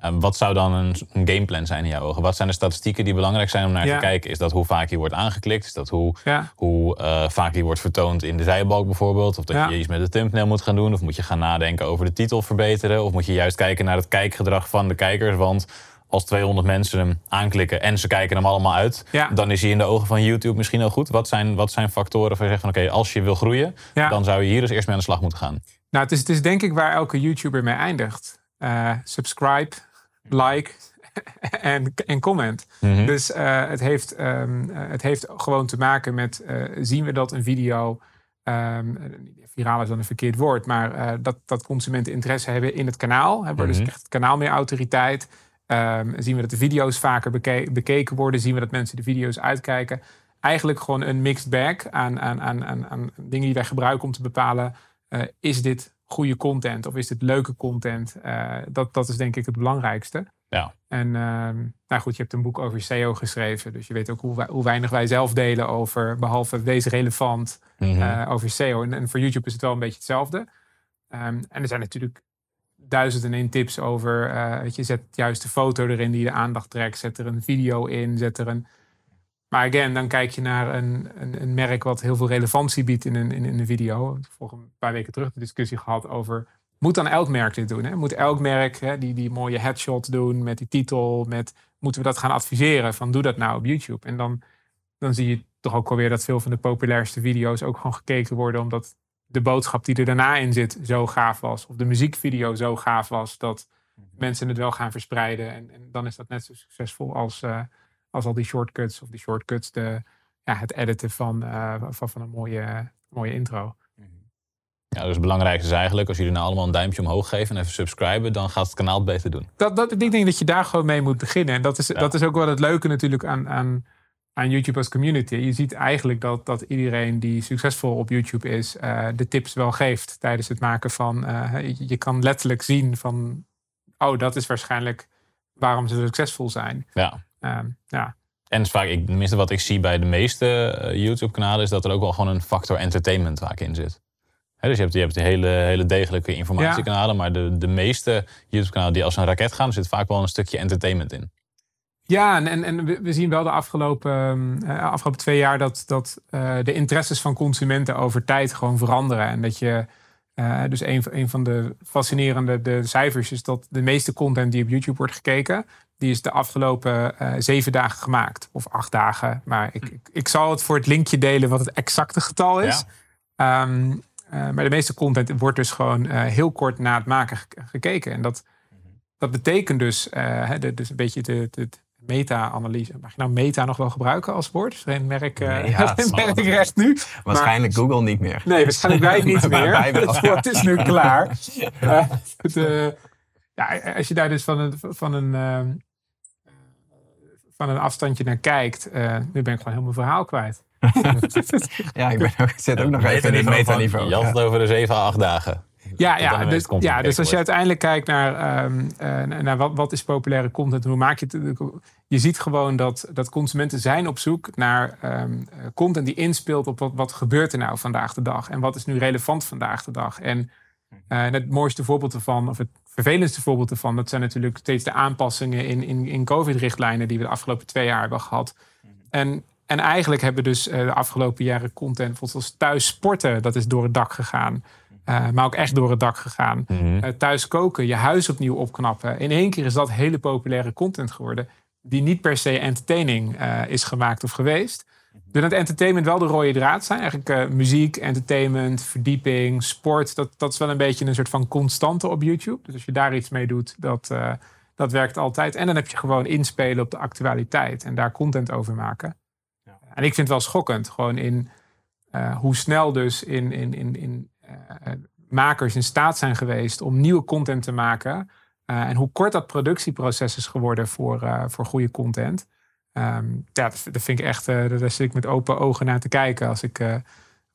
Ehm, wat zou dan een, een, gameplan zijn in jouw ogen? Wat zijn de statistieken die belangrijk zijn om naar te kijken? Is dat hoe vaak je wordt aangeklikt? Is dat hoe, hoe uh, vaak je wordt vertoond in de zijbalk bijvoorbeeld? Of dat je iets met de thumbnail moet gaan doen? Of moet je gaan nadenken over de titel verbeteren? Of moet je juist kijken naar het kijkgedrag van de kijkers? Want als 200 mensen hem aanklikken en ze kijken hem allemaal uit, dan is hij in de ogen van YouTube misschien al goed. Wat zijn, wat zijn factoren waar je zegt van oké, als je wil groeien, dan zou je hier dus eerst mee aan de slag moeten gaan? Nou, het is, het is denk ik waar elke YouTuber mee eindigt. Uh, subscribe, like en, en comment. Mhm. Dus uh, het, heeft, um, het heeft gewoon te maken met uh, zien we dat een video. Um, viraal is dan een verkeerd woord, maar dat, dat consumenten interesse hebben in het kanaal. Hebben we dus echt het kanaal meer autoriteit. Um, zien we dat de video's vaker beke bekeken worden. Zien we dat mensen de video's uitkijken. Eigenlijk gewoon een mixed bag aan, aan, aan, aan, aan dingen die wij gebruiken om te bepalen: is dit goede content of is dit leuke content? Uh, dat, dat is denk ik het belangrijkste. Ja. En uh, nou goed, je hebt een boek over SEO geschreven. Dus je weet ook hoe, hoe weinig wij zelf delen over, behalve deze relevant, mm over SEO. En, en, voor YouTube is het wel een beetje hetzelfde. Um, en er zijn natuurlijk duizend en één tips over. Uh, weet je, zet juist de foto erin die de aandacht trekt. Zet er een video in. Zet er een. Maar again, dan kijk je naar een, een, een merk wat heel veel relevantie biedt in een, in, in een video. Volgens een paar weken terug de discussie gehad over. Moet dan elk merk dit doen? Hè? Moet elk merk hè, die, die mooie headshot doen met die titel? Met, moeten we dat gaan adviseren? Van doe dat nou op YouTube. En dan, dan zie je toch ook alweer dat veel van de populairste video's ook gewoon gekeken worden. Omdat de boodschap die er daarna in zit zo gaaf was. Of de muziekvideo zo gaaf was dat mhm. mensen het wel gaan verspreiden. En, en dan is dat net zo succesvol als, uh, als al die shortcuts. Of die shortcuts, de, ja, het editen van, uh, van, van een mooie, mooie intro. Mhm. Ja, dus het belangrijkste is eigenlijk, als jullie nou allemaal een duimpje omhoog geven en even subscriben, dan gaat het kanaal het beter doen. Dat, dat, ik denk dat je daar gewoon mee moet beginnen. En dat is, dat is ook wel het leuke natuurlijk aan, aan aan YouTube als community. Je ziet eigenlijk dat, dat iedereen die succesvol op YouTube is, uh, de tips wel geeft tijdens het maken van. Uh, je, kan letterlijk zien van, oh, dat is waarschijnlijk waarom ze succesvol zijn. Ja. Uh, ja. En vaak, ik, tenminste wat ik zie bij de meeste eh, YouTube-kanalen, is dat er ook wel gewoon een factor entertainment vaak in zit. dus je hebt, je hebt de hele, hele degelijke informatiekanalen, maar de, de meeste YouTube-kanalen die als een raket gaan, zit vaak wel een stukje entertainment in. Ja, en, en we zien wel de afgelopen, uh, afgelopen twee jaar dat, dat uh, de interesses van consumenten over tijd gewoon veranderen. En dat je, uh, dus een, een van de fascinerende de cijfers is dat de meeste content die op YouTube wordt gekeken, die is de afgelopen zeven dagen gemaakt. Of acht dagen. Maar ik, ik, ik, zal het voor het linkje delen wat het exacte getal is. Ja. Um, maar de meeste content wordt dus gewoon heel kort na het maken gekeken. En dat, dat betekent dus, dus een beetje de, de, meta-analyse. Mag je nou meta nog wel gebruiken als woord? Is er een merk, nee, ja, merk recht nu? Waarschijnlijk Google niet meer. Nee, waarschijnlijk wij niet meer. het woord is nu klaar. Het, ja, als je daar dus van een, van een, uh, van een afstandje naar kijkt. nu ben ik gewoon heel mijn verhaal kwijt. ja, ik, ben ook, ik zit ook nog even in het metaniveau. Je had het over de 7 à 8 dagen. Ja, ja, dus, ja dus als je uiteindelijk kijkt naar, um, naar wat, wat is populaire content, hoe maak je het. Je ziet gewoon dat, dat consumenten zijn op zoek naar um, content die inspeelt op wat, wat gebeurt er nou vandaag de dag. En wat is nu relevant vandaag de dag. En uh, het mooiste voorbeeld ervan, of het vervelendste voorbeeld ervan, dat zijn natuurlijk steeds de aanpassingen in, in, in COVID-richtlijnen die we de afgelopen twee jaar hebben gehad. En en eigenlijk hebben we dus de afgelopen jaren content, bijvoorbeeld als thuis sporten, dat is door het dak gegaan. Uh, maar ook echt door het dak gegaan. Mm thuis koken, je huis opnieuw opknappen. In één keer is dat hele populaire content geworden. Die niet per se entertaining uh, is gemaakt of geweest. Dus dat entertainment wel de rode draad zijn. Eigenlijk muziek, entertainment, verdieping, sport. Dat, dat is wel een beetje een soort van constante op YouTube. Dus als je daar iets mee doet, dat, dat werkt altijd. En dan heb je gewoon inspelen op de actualiteit. En daar content over maken. Ja. En ik vind het wel schokkend. Gewoon in hoe snel dus in, in, in, in eh, makers in staat zijn geweest om nieuwe content te maken. Eh, en hoe kort dat productieproces is geworden voor, eh, voor goede content. Um, ja, dat, vind ik echt, daar zit ik met open ogen naar te kijken. Als ik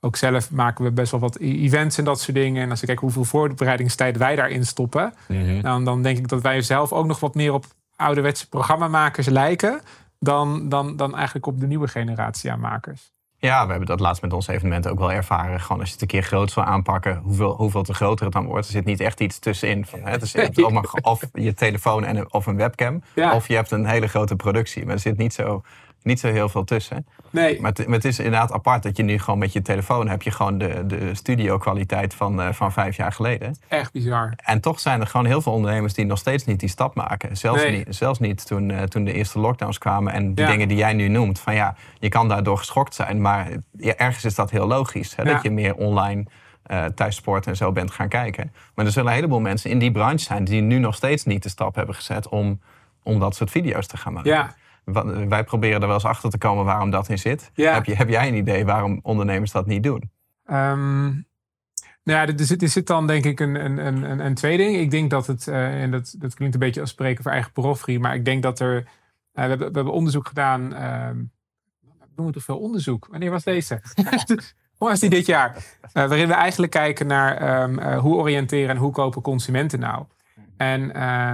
ook zelf maken we best wel wat e-, events en dat soort dingen. En als ik kijk hoeveel voorbereidingstijd wij daarin stoppen, mhm. dan, dan denk ik dat wij zelf ook nog wat meer op ouderwetse programmamakers lijken. Dan, dan, dan eigenlijk op de nieuwe generatie aan makers. Ja, we hebben dat laatst met ons evenement ook wel ervaren. Gewoon als je het een keer groot wil aanpakken, hoeveel, hoeveel te groter het dan wordt. Er zit niet echt iets tussenin. Van, hè? Dus je hebt of je telefoon en, of een webcam, of je hebt een hele grote productie. Maar er zit niet zo niet zo heel veel tussen. Nee. Maar het, maar het, is inderdaad apart dat je nu gewoon met je telefoon heb je gewoon de, de studio kwaliteit van, uh, van vijf jaar geleden. Echt bizar. En toch zijn er gewoon heel veel ondernemers die nog steeds niet die stap maken. Zelfs niet, zelfs niet toen, uh, toen de eerste lockdowns kwamen en de dingen die jij nu noemt. Van ja, je kan daardoor geschokt zijn, maar ja, ergens is dat heel logisch. Hè, Dat je meer online uh, thuis sport en zo bent gaan kijken. Maar er zullen een heleboel mensen in die branche zijn die nu nog steeds niet de stap hebben gezet om, om dat soort video's te gaan maken. Ja wij proberen er wel eens achter te komen waarom dat in zit. Heb, je, heb jij een idee waarom ondernemers dat niet doen? Um, nou ja, er zit, er zit dan denk ik een, een, een, een tweede ding. Ik denk dat het, uh, en dat, dat klinkt een beetje als spreken voor eigen parochie, maar ik denk dat er, uh, we, hebben, we hebben onderzoek gedaan. Um, we doen toch veel onderzoek? Wanneer was deze? Hoe was die dit jaar? Uh, waarin we eigenlijk kijken naar um, hoe oriënteren en hoe kopen consumenten nou. Ehm, eh,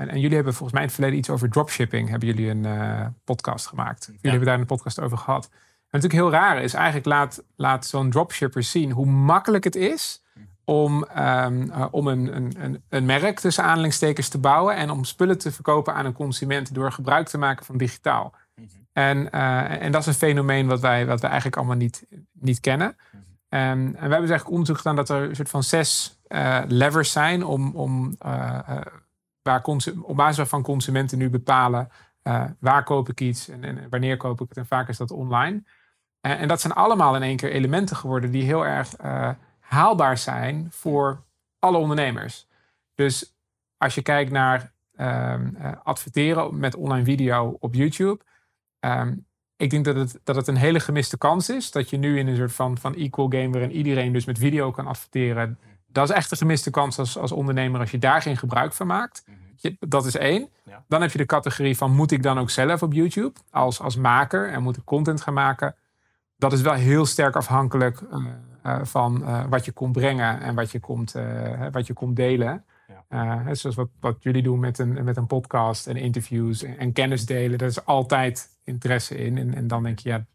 en, en, jullie hebben volgens mij in het verleden iets over dropshipping. Hebben jullie een uh, podcast gemaakt? Jullie hebben daar een podcast over gehad. En natuurlijk heel raar is, eigenlijk laat, laat zo'n dropshipper zien hoe makkelijk het is om, um, om een, een, een, merk tussen aanhalingstekens te bouwen en om spullen te verkopen aan een consument door gebruik te maken van digitaal. Mhm. En, uh, en dat is een fenomeen wat wij, wat wij eigenlijk allemaal niet, niet kennen. Um, en we hebben dus eigenlijk onderzoek gedaan dat er een soort van zes uh, levers zijn om, om uh, waar op basis waarvan consumenten nu bepalen waar koop ik iets en, en, wanneer koop ik het. En vaak is dat online. en dat zijn allemaal in één keer elementen geworden die heel erg haalbaar zijn voor alle ondernemers. Dus als je kijkt naar um, adverteren met online video op YouTube. Um, ik denk dat het, dat het een hele gemiste kans is. Dat je nu in een soort van, van equal game waarin iedereen dus met video kan adverteren. Dat is echt een gemiste kans als, als ondernemer als je daar geen gebruik van maakt. Mhm. dat is één. Dan heb je de categorie van moet ik dan ook zelf op YouTube als, als maker en moet ik content gaan maken. Dat is wel heel sterk afhankelijk uh, uh, van uh, wat je komt brengen en wat je komt, wat je komt delen. Ja. zoals wat, wat jullie doen met een, met een podcast en interviews en, en kennis delen. Dat is altijd interesse in. En, en dan denk je, ja,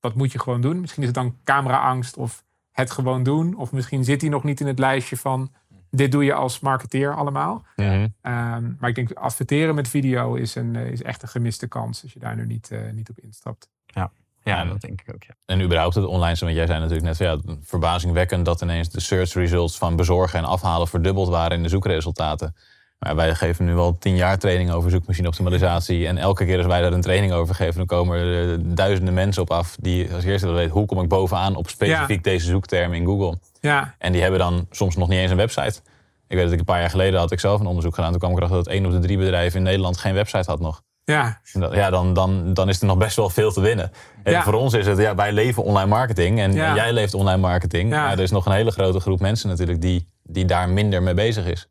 dat moet je gewoon doen. Misschien is het dan cameraangst of het gewoon doen. Of misschien zit hij nog niet in het lijstje van dit doe je als marketeer allemaal. Mhm. Ehm, maar ik denk adverteren met video is, een, eh, is echt een gemiste kans als je daar nu niet, uh, niet op instapt. Ja. Ja, dat denk ik ook. Ja. En überhaupt het online, want jij zei natuurlijk net, ja, verbazingwekkend dat ineens de search results van bezorgen en afhalen verdubbeld waren in de zoekresultaten. Maar wij geven nu al tien jaar training over zoekmachine-optimalisatie. En elke keer als wij daar een training over geven, dan komen er duizenden mensen op af die als eerste willen weten hoe kom ik bovenaan op specifiek deze zoekterm in Google. Ja. En die hebben dan soms nog niet eens een website. Ik weet dat ik een paar jaar geleden had ik zelf een onderzoek gedaan. Toen kwam ik erachter dat één op de drie bedrijven in Nederland geen website had nog. Ja, ja dan, dan, dan is er nog best wel veel te winnen. En voor ons is het, ja, wij leven online marketing en, jij leeft online marketing. Maar er is nog een hele grote groep mensen natuurlijk die, die daar minder mee bezig is.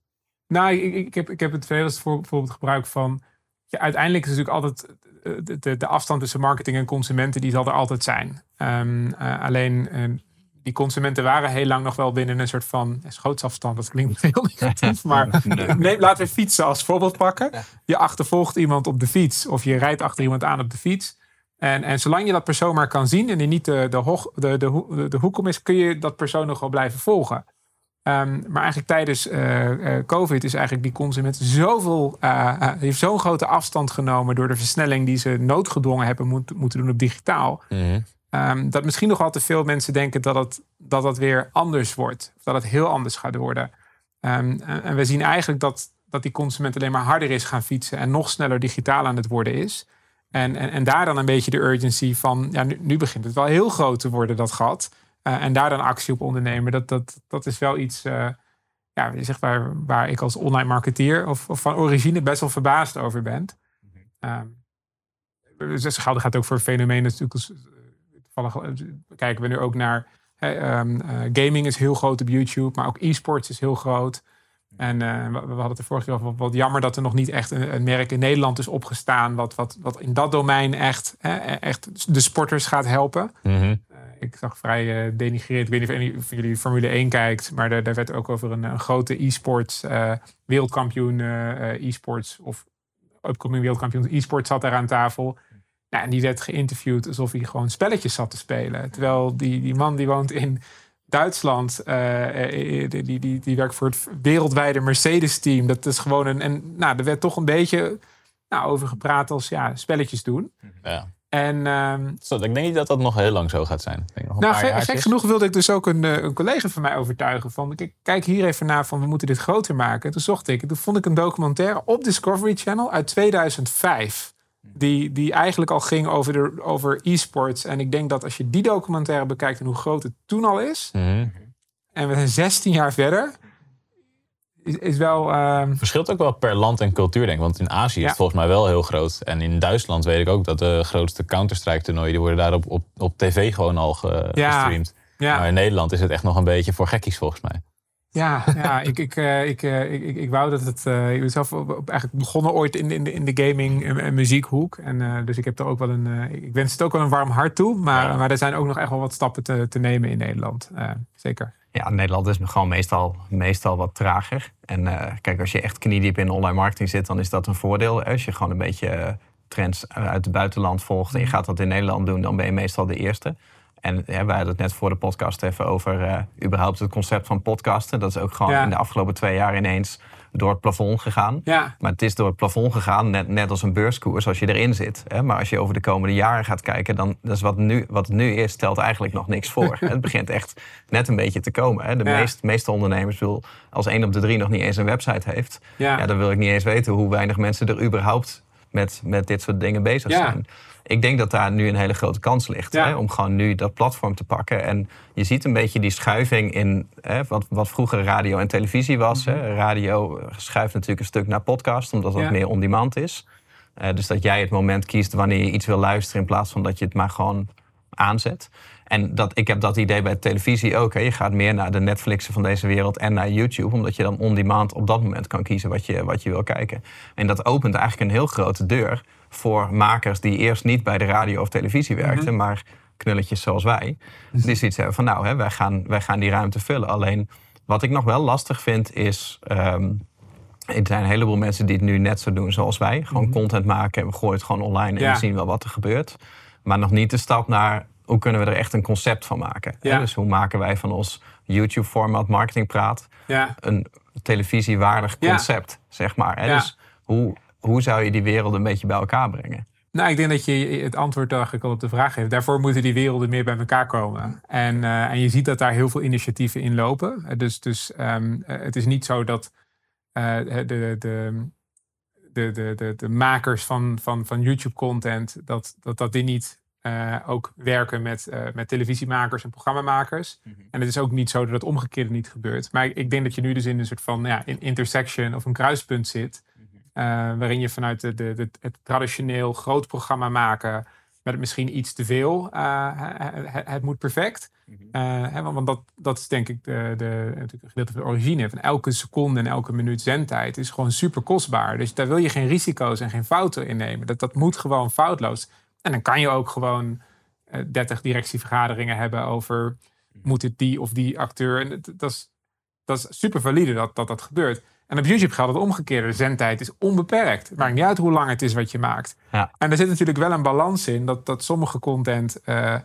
Nou, ik, ik, heb, ik heb het veel eens voor, bijvoorbeeld gebruikt van. Ja, uiteindelijk is natuurlijk altijd eh, de, de, de, afstand tussen marketing en consumenten, die zal er altijd zijn. Um, uh, alleen uh, die consumenten waren heel lang nog wel binnen een soort van schootsafstand. Dat klinkt heel negatief, maar nee. laten we fietsen als voorbeeld pakken. Je achtervolgt iemand op de fiets of je rijdt achter iemand aan op de fiets. En, en zolang je dat persoon maar kan zien en die niet de, de, hoog, de, de, de hoek om is, kun je dat persoon nog wel blijven volgen. Um, maar eigenlijk tijdens uh, COVID is eigenlijk die consument zoveel, uh, heeft zo'n grote afstand genomen door de versnelling die ze noodgedwongen hebben moet, moeten doen op digitaal. Mm um, dat misschien nog wel te veel mensen denken dat het, dat dat weer anders wordt. Of dat het heel anders gaat worden. Um, en, en we zien eigenlijk dat, dat die consument alleen maar harder is gaan fietsen en nog sneller digitaal aan het worden is. En, en, en daar dan een beetje de urgency van, ja, nu, nu begint het wel heel groot te worden, dat gat. Uh, en daar dan actie op ondernemen, dat, dat, dat is wel iets uh, ja, zeg waar, waar ik als online marketeer of, of, van origine best wel verbaasd over ben. Um, dus dat gaat ook voor fenomenen natuurlijk. Toevallig kijken we nu ook naar. um, uh, gaming is heel groot op YouTube, maar ook e-sports is heel groot. En uh, we, hadden het de vorige keer over wat, jammer dat er nog niet echt een, een, merk in Nederland is opgestaan. Wat, wat, wat in dat domein echt, hè, echt de sporters gaat helpen. Mm ik zag vrij denigrerend. Ik weet niet of een van jullie Formule 1 kijkt, maar daar, daar werd ook over een, een grote e-sports wereldkampioen e-sports of upcoming wereldkampioen e-sports zat daar aan tafel. Nou, en die werd geïnterviewd alsof hij gewoon spelletjes zat te spelen. Terwijl die, die man die woont in Duitsland, die, die, die, die werkt voor het wereldwijde Mercedes-team. Dat is gewoon een. En nou, er werd toch een beetje nou, over gepraat als ja, spelletjes doen. Ja. En, um, zo, ik denk niet dat dat nog heel lang zo gaat zijn. Denk nog nou, gek, genoeg wilde ik dus ook een, eh, een, collega van mij overtuigen van... kijk hier even naar van we moeten dit groter maken. toen zocht ik, toen vond ik een documentaire op Discovery Channel uit 2005... Die, die eigenlijk al ging over, de, over e-sports. En ik denk dat als je die documentaire bekijkt en hoe groot het toen al is... Mhm. en we zijn 16 jaar verder is, wel... Uh... Verschilt ook wel per land en cultuur, denk ik. Want in Azië is het volgens mij wel heel groot. En in Duitsland weet ik ook dat de grootste Counter-Strike toernooien... die worden daar op, op, op tv gewoon al gestreamd. Ja. Maar in Nederland is het echt nog een beetje voor gekkies, volgens mij. Ja, ja ik, ik, uh, ik, uh, ik, ik, wou dat het. Uh, ik ben zelf eigenlijk begonnen ooit in, in, de, in de gaming en, muziekhoek. En dus ik heb er ook wel een. ik wens het ook wel een warm hart toe. Maar, maar er zijn ook nog echt wel wat stappen te, te nemen in Nederland. zeker. Ja, Nederland is gewoon meestal, meestal wat trager. En uh, kijk, als je echt kniediep in online marketing zit, dan is dat een voordeel. Als je gewoon een beetje trends uit het buitenland volgt en je mhm. gaat dat in Nederland doen, dan ben je meestal de eerste. En ja, wij hadden het net voor de podcast even over uh, überhaupt het concept van podcasten. Dat is ook gewoon in de afgelopen twee jaar ineens door het plafond gegaan. Ja. Maar het is door het plafond gegaan, net, net als een beurskoers als je erin zit. Hè? Maar als je over de komende jaren gaat kijken, dan is wat, nu, wat nu is, stelt eigenlijk nog niks voor. het begint echt net een beetje te komen. Hè? De meest, meeste ondernemers, wil, als één op de drie nog niet eens een website heeft, ja. dan wil ik niet eens weten hoe weinig mensen er überhaupt met, met dit soort dingen bezig zijn ik denk dat daar nu een hele grote kans ligt. Hè, om gewoon nu dat platform te pakken. En je ziet een beetje die schuiving in hè, wat, wat vroeger radio en televisie was. hè. Mhm. Radio schuift natuurlijk een stuk naar podcast, omdat dat meer on-demand is. Uh, dus dat jij het moment kiest wanneer je iets wil luisteren, in plaats van dat je het maar gewoon aanzet. En dat, ik heb dat idee bij televisie ook. Hè. Je gaat meer naar de Netflixen van deze wereld en naar YouTube, omdat je dan on-demand op dat moment kan kiezen wat je, wat je wil kijken. En dat opent eigenlijk een heel grote deur voor makers die eerst niet bij de radio of televisie werkten, mhm. maar knulletjes zoals wij. Mhm. Die zoiets hebben van nou, hè, wij, gaan, wij gaan die ruimte vullen. Alleen wat ik nog wel lastig vind is. Um, er zijn een heleboel mensen die het nu net zo doen zoals wij. Gewoon mhm. content maken en we gooien het gewoon online en we zien wel wat er gebeurt. Maar nog niet de stap naar hoe kunnen we er echt een concept van maken. Ja. Dus hoe maken wij van ons YouTube-format marketingpraat ja. een televisiewaardig concept, zeg maar. Dus hoe, hoe zou je die werelden een beetje bij elkaar brengen? Nou, ik denk dat je het antwoord eigenlijk al op de vraag geeft. Daarvoor moeten die werelden meer bij elkaar komen. En, uh, en je ziet dat daar heel veel initiatieven in lopen. Dus, dus um, het is niet zo dat uh, de, de, de, de, de, de makers van, van, van YouTube-content, dat, dat, dat die niet uh, ook werken met, met televisiemakers en programmamakers. Mm -hmm. En het is ook niet zo dat het omgekeerde niet gebeurt. Maar ik, ik denk dat je nu dus in een soort van ja, in intersection of een kruispunt zit. Uh, waarin je vanuit de, de, het traditioneel groot programma maken met misschien iets te veel. Uh, het, het, moet perfect. Uh, want dat, dat is denk ik de, de, natuurlijk gedeelte van de origine. Van elke seconde en elke minuut zendtijd is gewoon super kostbaar. Dus daar wil je geen risico's en geen fouten in nemen. Dat, dat moet gewoon foutloos. En dan kan je ook gewoon 30 directievergaderingen hebben over... moet het die of die acteur... En dat, is, dat is super valide dat, dat dat gebeurt. En op YouTube geldt het omgekeerde. De zendtijd is onbeperkt. Het maakt niet uit hoe lang het is wat je maakt. Ja. En er zit natuurlijk wel een balans in dat, dat sommige content uh,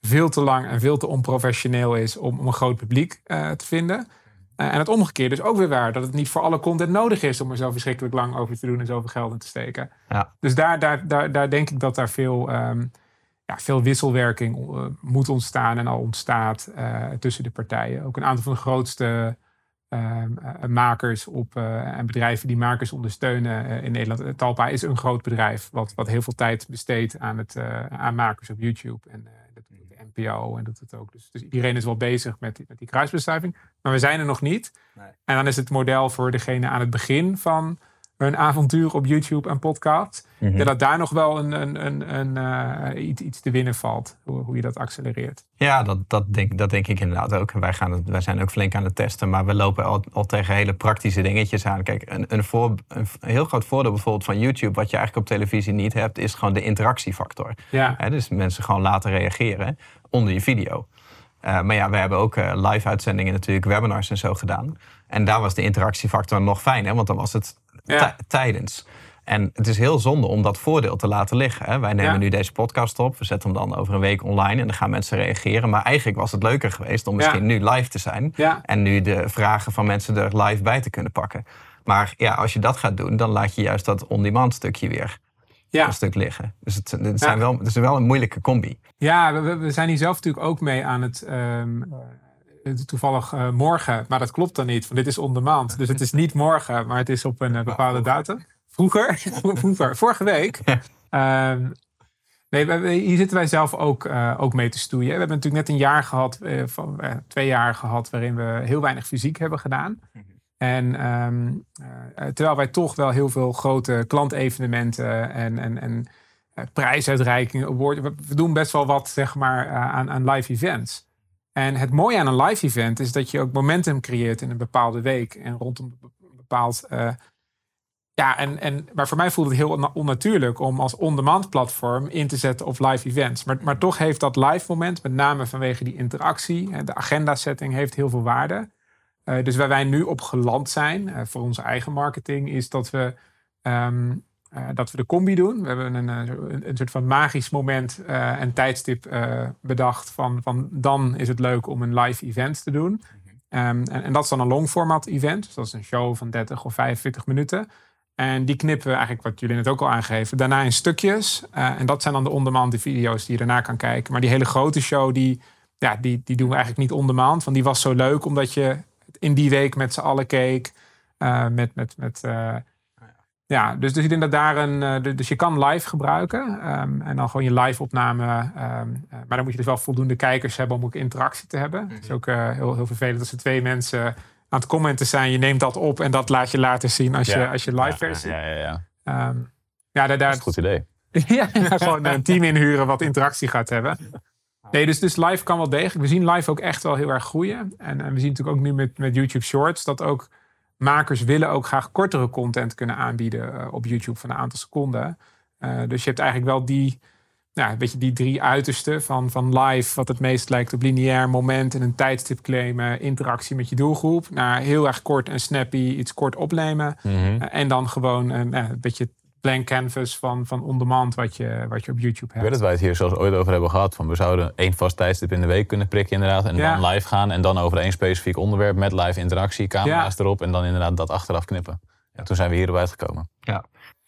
veel te lang en veel te onprofessioneel is om, om een groot publiek uh, te vinden. Uh, en het omgekeerde is ook weer waar. Dat het niet voor alle content nodig is om er zo verschrikkelijk lang over te doen en zoveel geld in te steken. Ja. Dus daar, daar, daar, daar denk ik dat daar veel, um, ja, veel wisselwerking moet ontstaan en al ontstaat tussen de partijen. Ook een aantal van de grootste Eh, makers op, uh, en bedrijven die makers ondersteunen uh, in Nederland. Talpa is een groot bedrijf wat, wat heel veel tijd besteedt aan, het, aan makers op YouTube. En dat doet de NPO en doet het ook. Dus, dus, iedereen is wel bezig met, met die kruisbestuiving. Maar we zijn er nog niet. Nee. En dan is het model voor degene aan het begin van hun avontuur op YouTube en podcast. Mm Dat daar nog wel een, een, een, een uh, iets, iets te winnen valt. Hoe, hoe je dat accelereert. Ja, dat, dat, denk, dat denk ik inderdaad ook. Wij, gaan het, wij zijn ook flink aan het testen. Maar we lopen al, al tegen hele praktische dingetjes aan. Kijk, een, een, voor, een heel groot voordeel bijvoorbeeld van YouTube... wat je eigenlijk op televisie niet hebt... is gewoon de interactiefactor. Ja. dus mensen gewoon laten reageren onder je video. Uh, maar ja, we hebben ook uh, live-uitzendingen natuurlijk, webinars en zo gedaan. En daar was de interactiefactor nog fijn, hè? want dan was het tijdens. En het is heel zonde om dat voordeel te laten liggen. Hè. Wij nemen nu deze podcast op. We zetten hem dan over een week online en dan gaan mensen reageren. Maar eigenlijk was het leuker geweest om misschien nu live te zijn. En nu de vragen van mensen er live bij te kunnen pakken. Maar ja, als je dat gaat doen, dan laat je juist dat on-demand stukje weer een stuk liggen. Dus het, het, zijn wel, het is wel een moeilijke combi. Ja, we, we zijn hier zelf natuurlijk ook mee aan het... Ehm, eh, toevallig uh, morgen, maar dat klopt dan niet, want dit is on demand. Dus het is niet morgen, maar het is op een uh, bepaalde datum. Vroeger, vroeger, vorige week. Um, nee, hier zitten wij zelf ook, uh, ook mee te stoeien. We hebben natuurlijk net een jaar gehad, van, twee jaar gehad, waarin we heel weinig fysiek hebben gedaan. En um, terwijl wij toch wel heel veel grote klantevenementen en, en, en prijsuitreikingen, we doen best wel wat zeg maar, aan, aan live events. En het mooie aan een live event is dat je ook momentum creëert in een bepaalde week en rondom een bepaald. Uh, ja, en, en, maar voor mij voelt het heel onnatuurlijk om als on-demand platform in te zetten op live events. Maar, maar toch heeft dat live moment, met name vanwege die interactie, de agenda setting, heeft heel veel waarde. Uh, dus waar wij nu op geland zijn uh, voor onze eigen marketing, is dat we um, dat we de combi doen. We hebben een, een, een soort van magisch moment en tijdstip bedacht van, van dan is het leuk om een live event te doen. Ehm, en, en, dat is dan een long format event. Dus dat is een show van 30 of 45 minuten. En die knippen we eigenlijk, wat jullie net ook al aangeven, daarna in stukjes. En dat zijn dan de on-demand video's die je daarna kan kijken. Maar die hele grote show, die, ja, die, die doen we eigenlijk niet on-demand. Want die was zo leuk, omdat je in die week met z'n allen keek. Met, met, met, ja, dus, dus ik denk dat daar een. dus je kan live gebruiken. Um, en dan gewoon je live opname. Um, maar dan moet je dus wel voldoende kijkers hebben om ook interactie te hebben. Het is ook heel, heel vervelend als er twee mensen aan het commenten zijn. Je neemt dat op en dat laat je laten zien als, je, als je live versie. Ja, ja, ja. Um, ja daar, daar, dat is een goed idee. ja, gewoon een team inhuren wat interactie gaat hebben. Nee, dus, dus live kan wel degelijk. We zien live ook echt wel heel erg groeien. En, en we zien natuurlijk ook nu met, met YouTube Shorts dat ook makers willen ook graag kortere content kunnen aanbieden uh, op YouTube van een aantal seconden. Uh, dus je hebt eigenlijk wel die, ja, een beetje die drie uitersten van, van live, wat het meest lijkt op lineair moment en een tijdstip claimen, interactie met je doelgroep, naar heel erg kort en snappy iets kort opnemen. Mhm. en dan gewoon een, een beetje blank canvas van, van on-demand wat je, wat je op YouTube hebt. Ik weet dat wij het hier zelfs ooit over hebben gehad. Van we zouden één vast tijdstip in de week kunnen prikken inderdaad. En dan live gaan. En dan over één specifiek onderwerp met live interactie, camera's erop. En dan inderdaad dat achteraf knippen. Ja, toen zijn we hierbij uitgekomen. Ja.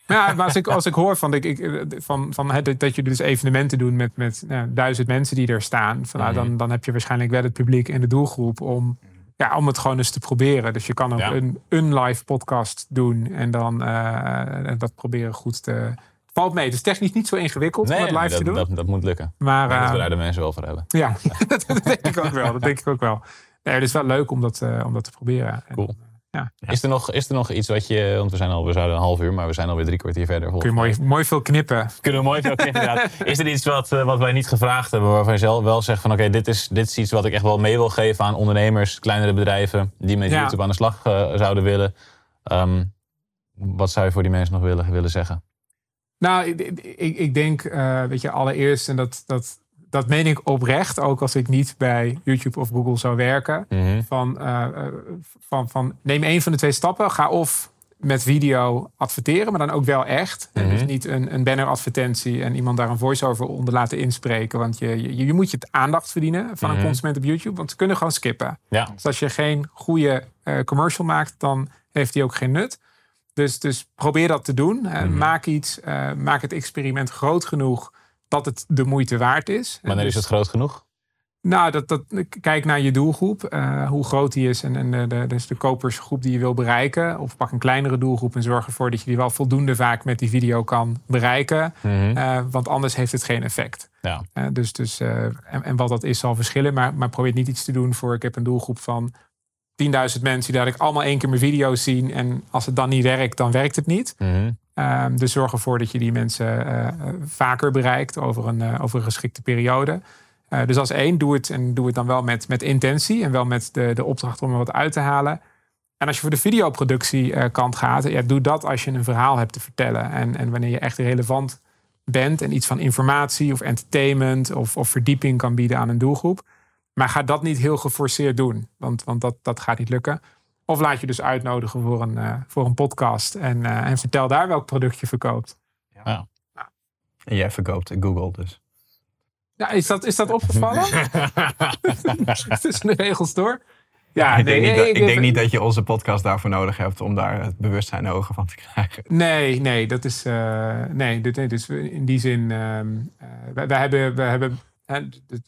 Ja, maar als ik, als ik hoor van, ik, ik, van, van dat, dat jullie dus evenementen doen met, met nou, duizend mensen die er staan. Van, nou, dan, mhm. dan heb je waarschijnlijk wel het publiek en de doelgroep om, ja, om het gewoon eens te proberen. Dus je kan ook een, een live podcast doen en dan uh, dat proberen goed te. Het valt mee. Het is technisch niet zo ingewikkeld om het live te doen. Dat, dat moet lukken. Maar, denk dat we uh, daar de mensen wel voor hebben. Ja, dat denk ik ook wel. Dat denk ik ook wel. Nee, het is wel leuk om dat, uh, om dat te proberen. Cool. Ja. Is, er nog, is er nog iets wat je, want we zijn al, we zouden een half uur, maar we zijn alweer drie kwartier verder. Kun je mooi, mooi veel knippen. Kunnen we mooi veel knippen, inderdaad. Is er iets wat, eh, wat wij niet gevraagd hebben, waarvan je zelf wel zegt van oké, dit, is, dit is iets wat ik echt wel mee wil geven aan ondernemers, kleinere bedrijven, die met ja. YouTube aan de slag uh, zouden willen. Um, wat zou je voor die mensen nog willen, willen zeggen? Nou, ik, ik, ik denk, uh, weet je, allereerst, en dat, dat dat meen ik oprecht, ook als ik niet bij YouTube of Google zou werken. Mhm. van, uh, van, van neem één van de twee stappen. Ga of met video adverteren, maar dan ook wel echt. Mm Dus niet een, een banner-advertentie en iemand daar een voice-over onder laten inspreken. Want je, je, je moet je het aandacht verdienen van een Mhm. consument op YouTube, want ze kunnen gewoon skippen. Ja. Dus als je geen goede uh, commercial maakt, dan heeft die ook geen nut. Dus, dus probeer dat te doen. Uh, Mhm. Maak iets, maak het experiment groot genoeg dat het de moeite waard is. Wanneer dus, is het groot genoeg? Nou, dat, dat, kijk naar je doelgroep, uh, hoe groot die is en, en de, de, dus de kopersgroep die je wil bereiken. Of pak een kleinere doelgroep en zorg ervoor dat je die wel voldoende vaak met die video kan bereiken. Mm -hmm. uh, want anders heeft het geen effect. Ja. Uh, dus, dus, en, en, wat dat is zal verschillen, maar, maar probeer niet iets te doen voor ik heb een doelgroep van 10.000 mensen die ik allemaal één keer mijn video's zien. En als het dan niet werkt, dan werkt het niet. Mm -hmm. Um, dus zorg ervoor dat je die mensen uh, vaker bereikt over een, uh, over een geschikte periode. Uh, dus als één, doe het en doe het dan wel met, met intentie en wel met de, de opdracht om er wat uit te halen. En als je voor de videoproductie kant gaat, ja, doe dat als je een verhaal hebt te vertellen. En, en wanneer je echt relevant bent en iets van informatie of entertainment of, of verdieping kan bieden aan een doelgroep. Maar ga dat niet heel geforceerd doen, want, want dat, dat gaat niet lukken. Of laat je dus uitnodigen voor een, uh, voor een podcast en, uh, en vertel daar welk product je verkoopt. Ja. ja. Nou. En jij verkoopt Google dus. Ja, is dat, is dat opgevallen? Tussen de regels door? Ja, ik, nee, denk, nee, niet, ik denk niet dat je onze podcast daarvoor nodig hebt om daar het bewustzijn hoger van te krijgen. Nee, nee, dat is. Uh, nee, nee, dus in die zin. Um, wij, wij, hebben, wij hebben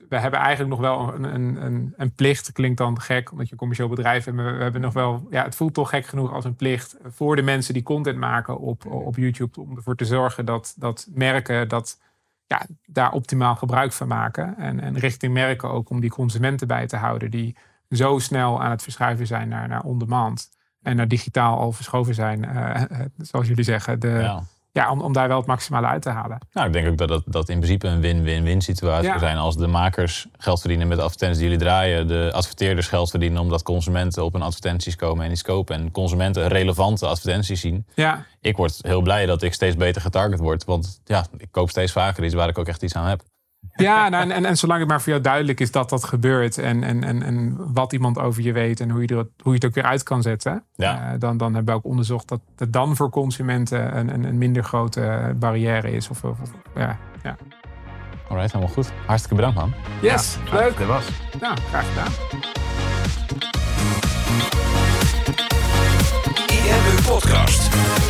we hebben eigenlijk nog wel een, een, een, een, plicht. Klinkt dan gek, omdat je een commercieel bedrijf hebt. Maar we hebben nog wel, ja, het voelt toch gek genoeg als een plicht voor de mensen die content maken op, op YouTube. Om ervoor te zorgen dat, dat merken dat, ja, daar optimaal gebruik van maken. En, en richting merken ook om die consumenten bij te houden. Die zo snel aan het verschuiven zijn naar, naar on-demand. En naar digitaal al verschoven zijn, uh, zoals jullie zeggen. De, ja ja, om, om daar wel het maximale uit te halen. Nou, ik denk ook dat dat, dat in principe een win-win-win situatie ja. zijn. Als de makers geld verdienen met de advertenties die jullie draaien, de adverteerders geld verdienen omdat consumenten op hun advertenties komen en iets kopen. En consumenten relevante advertenties zien. Ja. Ik word heel blij dat ik steeds beter getarget word. Want ja, ik koop steeds vaker iets waar ik ook echt iets aan heb. Ja, nou, en, en, en, zolang het maar voor jou duidelijk is dat dat gebeurt en, en, en, en wat iemand over je weet en hoe je, er, hoe je het ook weer uit kan zetten, ja. dan, dan hebben we ook onderzocht dat het dan voor consumenten een, een, een minder grote barrière is. Of, of, ja, ja. Alright, helemaal goed. Hartstikke bedankt, man. Yes, leuk. Dat was. Nou, graag gedaan. IMU Podcast.